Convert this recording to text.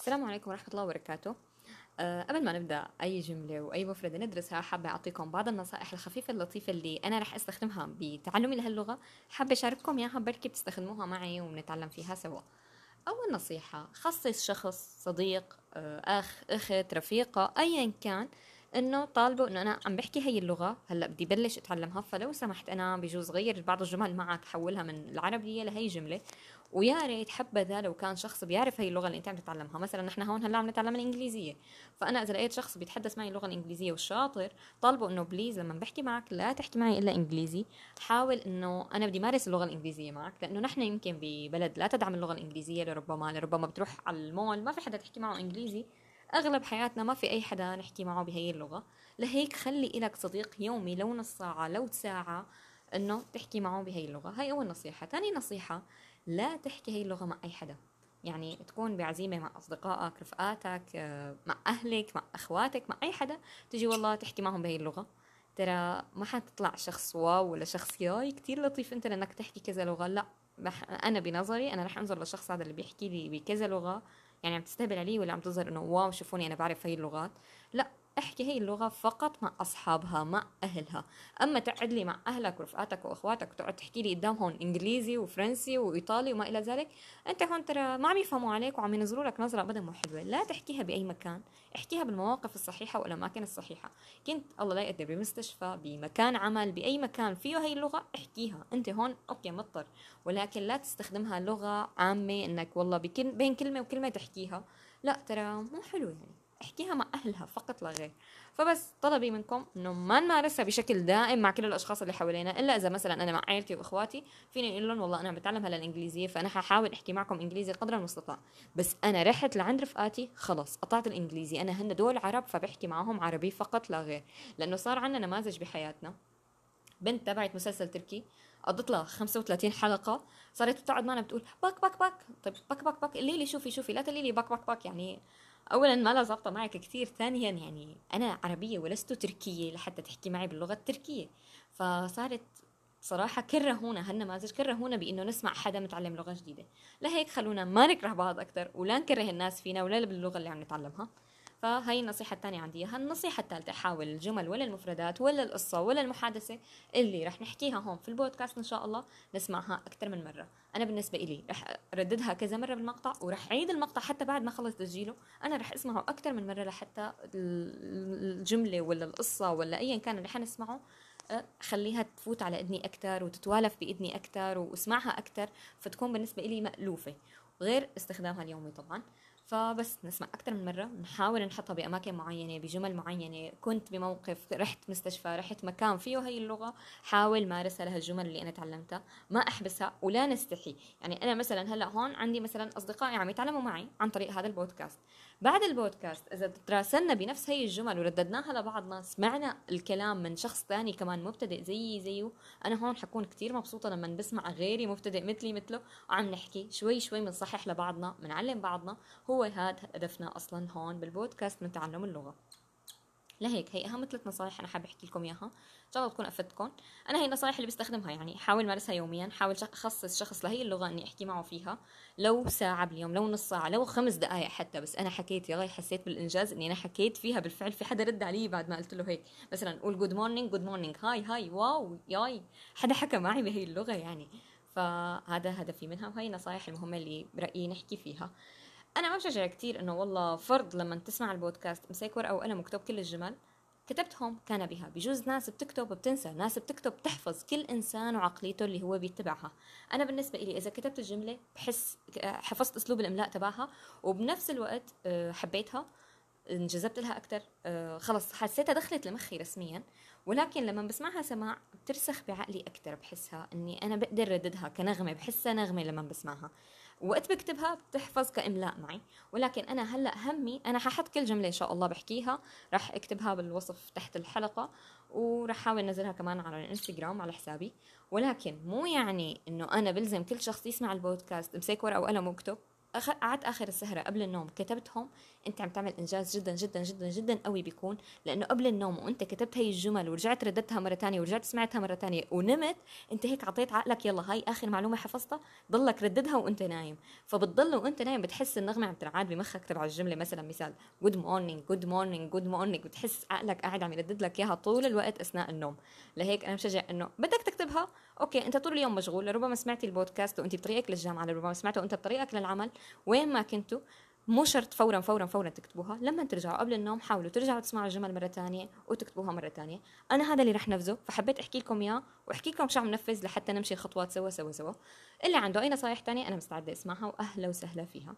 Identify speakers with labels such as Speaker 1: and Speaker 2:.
Speaker 1: السلام عليكم ورحمة الله وبركاته. أه قبل ما نبدأ أي جملة وأي مفردة ندرسها حابة أعطيكم بعض النصائح الخفيفة اللطيفة اللي أنا رح أستخدمها بتعلمي لهاللغة. حابة أشارككم إياها بركي بتستخدموها معي ونتعلم فيها سوا. أول نصيحة خصص شخص صديق آه، أخ أخت رفيقة أيا كان إنه طالبوا إنه أنا عم بحكي هي اللغة. هلأ بدي بلش أتعلمها. فلو سمحت أنا بجوز غير بعض الجمل معك حولها من العربية لهي جملة. ويا ريت حبذا لو كان شخص بيعرف هي اللغة اللي أنت عم تتعلمها. مثلا نحن هون هلأ عم نتعلم الإنجليزية. فأنا إذا لقيت شخص بيتحدث معي اللغة الإنجليزية والشاطر طالبة إنه بليز لما بحكي معك لا تحكي معي إلا إنجليزي. حاول إنه أنا بدي مارس اللغة الإنجليزية معك. لأنه نحن يمكن ببلد لا تدعم اللغة الإنجليزية لربما لربما بتروح على المول ما في حدا تحكي معه إنجليزي. أغلب حياتنا ما في أي حدا نحكي معه بهي اللغة. لهيك خلي إلك صديق يومي لو نص ساعة لو ساعة إنه تحكي معه بهي اللغة. هاي أول نصيحة. ثاني نصيحة لا تحكي هي اللغة مع أي حدا. يعني تكون بعزيمة مع أصدقائك رفقاتك آه، مع أهلك مع أخواتك مع أي حدا. تجي والله تحكي معهم بهي اللغة. ترى ما حتطلع شخص واو ولا شخص ياي كتير لطيف أنت لأنك تحكي كذا لغة. لا أنا بنظري أنا رح أنظر للشخص هذا اللي بيحكي لي بكذا لغة. يعني عم تستهبل علي ولا عم تظهر إنه واو شوفوني أنا بعرف هاي اللغات. لا أحكي هي اللغة فقط مع أصحابها مع أهلها. أما تقعد لي مع أهلك ورفقاتك وأخواتك وتقعد تحكي لي قدامهم إنجليزي وفرنسي وإيطالي وما إلى ذلك أنت هون ترى ما عم يفهموا عليك وعم ينظروا لك نظرة أبدا مو حلوة. لا تحكيها بأي مكان احكيها بالمواقف الصحيحة والأماكن الصحيحة. كنت الله لا يقدر بمستشفى بمكان عمل بأي مكان فيه هي اللغة احكيها. أنت هون أوكي مضطر. ولكن لا تستخدمها لغة عامة إنك والله بين كلمة وكلمة تحكيها. لا ترى مو حلو يعني. احكيها مع أهلها فقط لا غير. فبس طلبي منكم إنه ما نمارسها بشكل دائم مع كل الأشخاص اللي حوالينا إلا إذا مثلا أنا مع عائلتي وإخواتي فيني أقول لهم والله أنا بتعلم هلا الإنجليزية فأنا ححاول أحكي معكم إنجليزي قدر المستطاع. بس أنا رحت لعند رفقاتي خلص قطعت الإنجليزي. أنا هن دول عرب فبحكي معهم عربي فقط لا غير. لأنه صار عندنا نماذج بحياتنا. بنت تبعت مسلسل تركي قضت لها 35 حلقة. صارت بتقعد معنا بتقول bak bak bak. طيب bak bak bak. قولي لي شوفي شوفي لا تقولي لي bak bak bak. يعني اولا ما لا ظابطة معك كثير ثانيا يعني أنا عربية ولست تركية لحتى تحكي معي باللغة التركية. فصارت صراحة كرهونا هالنماذج كرهونا بإنه نسمع حدا متعلم لغة جديدة. لهيك خلونا ما نكره بعض أكثر ولا نكره الناس فينا ولا باللغة اللي عم نتعلمها. فهي النصيحة الثانية عندي النصيحة الثالثة حاول الجمل ولا المفردات ولا القصة ولا المحادثة اللي رح نحكيها هون في البودكاست إن شاء الله نسمعها أكثر من مرة. أنا بالنسبة إلي رح رددها كذا مرة بالمقطع ورح عيد المقطع حتى بعد ما خلص تسجيله. أنا رح أسمعه أكثر من مرة لحتى الجملة ولا القصة ولا أيا كان اللي حنسمعه أه، خليها تفوت على إذني أكثر وتتوالف بإذني أكثر واسمعها أكثر فتكون بالنسبة لي مألوفة. غير استخدامها اليومي طبعا. فبس نسمع أكثر من مرة نحاول نحطها بأماكن معينة بجمل معينة. كنت بموقف رحت مستشفى رحت مكان فيه هي اللغة حاول مارسها لهالجمل اللي أنا تعلمتها. ما أحبسها ولا نستحي. يعني أنا مثلا هلأ هون عندي مثلا أصدقائي عم يتعلموا معي عن طريق هذا البودكاست. بعد البودكاست إذا تراسلنا بنفس هي الجمل ورددناها لبعضنا سمعنا الكلام من شخص ثاني كمان مبتدئ زيي زيه. أنا هون حكون كتير مبسوطة لما بسمع غيري مبتدئ مثلي مثله. وعم نحكي شوي شوي بنصحح لبعضنا بنعلم بعضنا. هو هذا هدفنا أصلا هون بالبودكاست من تعلم اللغة. لهيك هي أهم ثلاث نصائح أنا حابه أحكي لكم إياها. إن شاء الله تكون أفدتكم. أنا هي النصائح اللي بستخدمها يعني حاول مارسها يوميا حاول أخصص شخص لهي اللغة إني أحكي معه فيها. لو ساعة باليوم لو نص ساعة لو خمس دقائق حتى بس أنا حكيت يا حسيت بالإنجاز إني أنا حكيت فيها بالفعل في حدا رد علي بعد ما قلت له هيك. مثلا قول good morning good morning hi hi wow yay. حدا حكى معي بهي اللغة يعني. فهذا هدفي منها وهي النصائح المهمة اللي برأيي نحكي فيها. أنا ما بشجع كثير إنه والله فرض لما تسمع البودكاست امسك ورقة وقلم وكتب كل الجمل كتبتهم كان بها بجوز ناس بتكتب بتنسى ناس بتكتب بتحفظ كل إنسان وعقليته اللي هو بيتبعها. أنا بالنسبة لي إذا كتبت الجملة بحس حفظت أسلوب الإملاء تبعها وبنفس الوقت آه، حبيتها انجذبت لها أكثر آه، خلص حسيتها دخلت لمخي رسميا. ولكن لما بسمعها سماع بترسخ بعقلي أكثر بحسها إني أنا بقدر رددها كنغمة بحسها نغمة لما بسمعها. وقت بكتبها بتحفظ كإملاء معي. ولكن أنا هلأ همي أنا ححط كل جملة إن شاء الله بحكيها. راح أكتبها بالوصف تحت الحلقة وراح أحاول أنزلها كمان على الإنستغرام على حسابي. ولكن مو يعني إنه أنا بلزم كل شخص يسمع البودكاست امسك ورقة وقلم وأكتب. قعدت آخر السهرة قبل النوم كتبتهم. أنت عم تعمل إنجاز جدا جدا جدا جدا قوي بيكون لأنه قبل النوم وأنت كتبت هي الجمل ورجعت رددتها مرة تانية ورجعت سمعتها مرة تانية ونمت أنت هيك عطيت عقلك يلا هاي آخر معلومة حفظتها ضلك رددها وأنت نايم. فبتضل وأنت نايم بتحس النغمة عم تنعاد بمخك تبع الجملة. مثلا مثال good morning good morning good morning بتحس عقلك قاعد عم يردد لك إياها طول الوقت أثناء النوم. لهيك أنا بشجع إنه بدك تكتبها okay أنت طول اليوم مشغول لربما سمعتي البودكاست وأنت بطريقك للجامعة لربما سمعته وانت بطريقك للعمل. وين ما كنتوا مو شرط فورا فورا فورا تكتبوها. لما ترجعوا قبل النوم حاولوا ترجعوا تسمعوا الجمل مرة ثانية وتكتبوها مرة ثانية أنا هذا اللي رح نفذه. فحبيت أحكي لكم إياه وأحكي لكم شو عم نفذ لحتى نمشي خطوات سوا سوا سوا. اللي عنده أي نصايح ثانية أنا مستعدة أسمعها واهلا وسهلا فيها.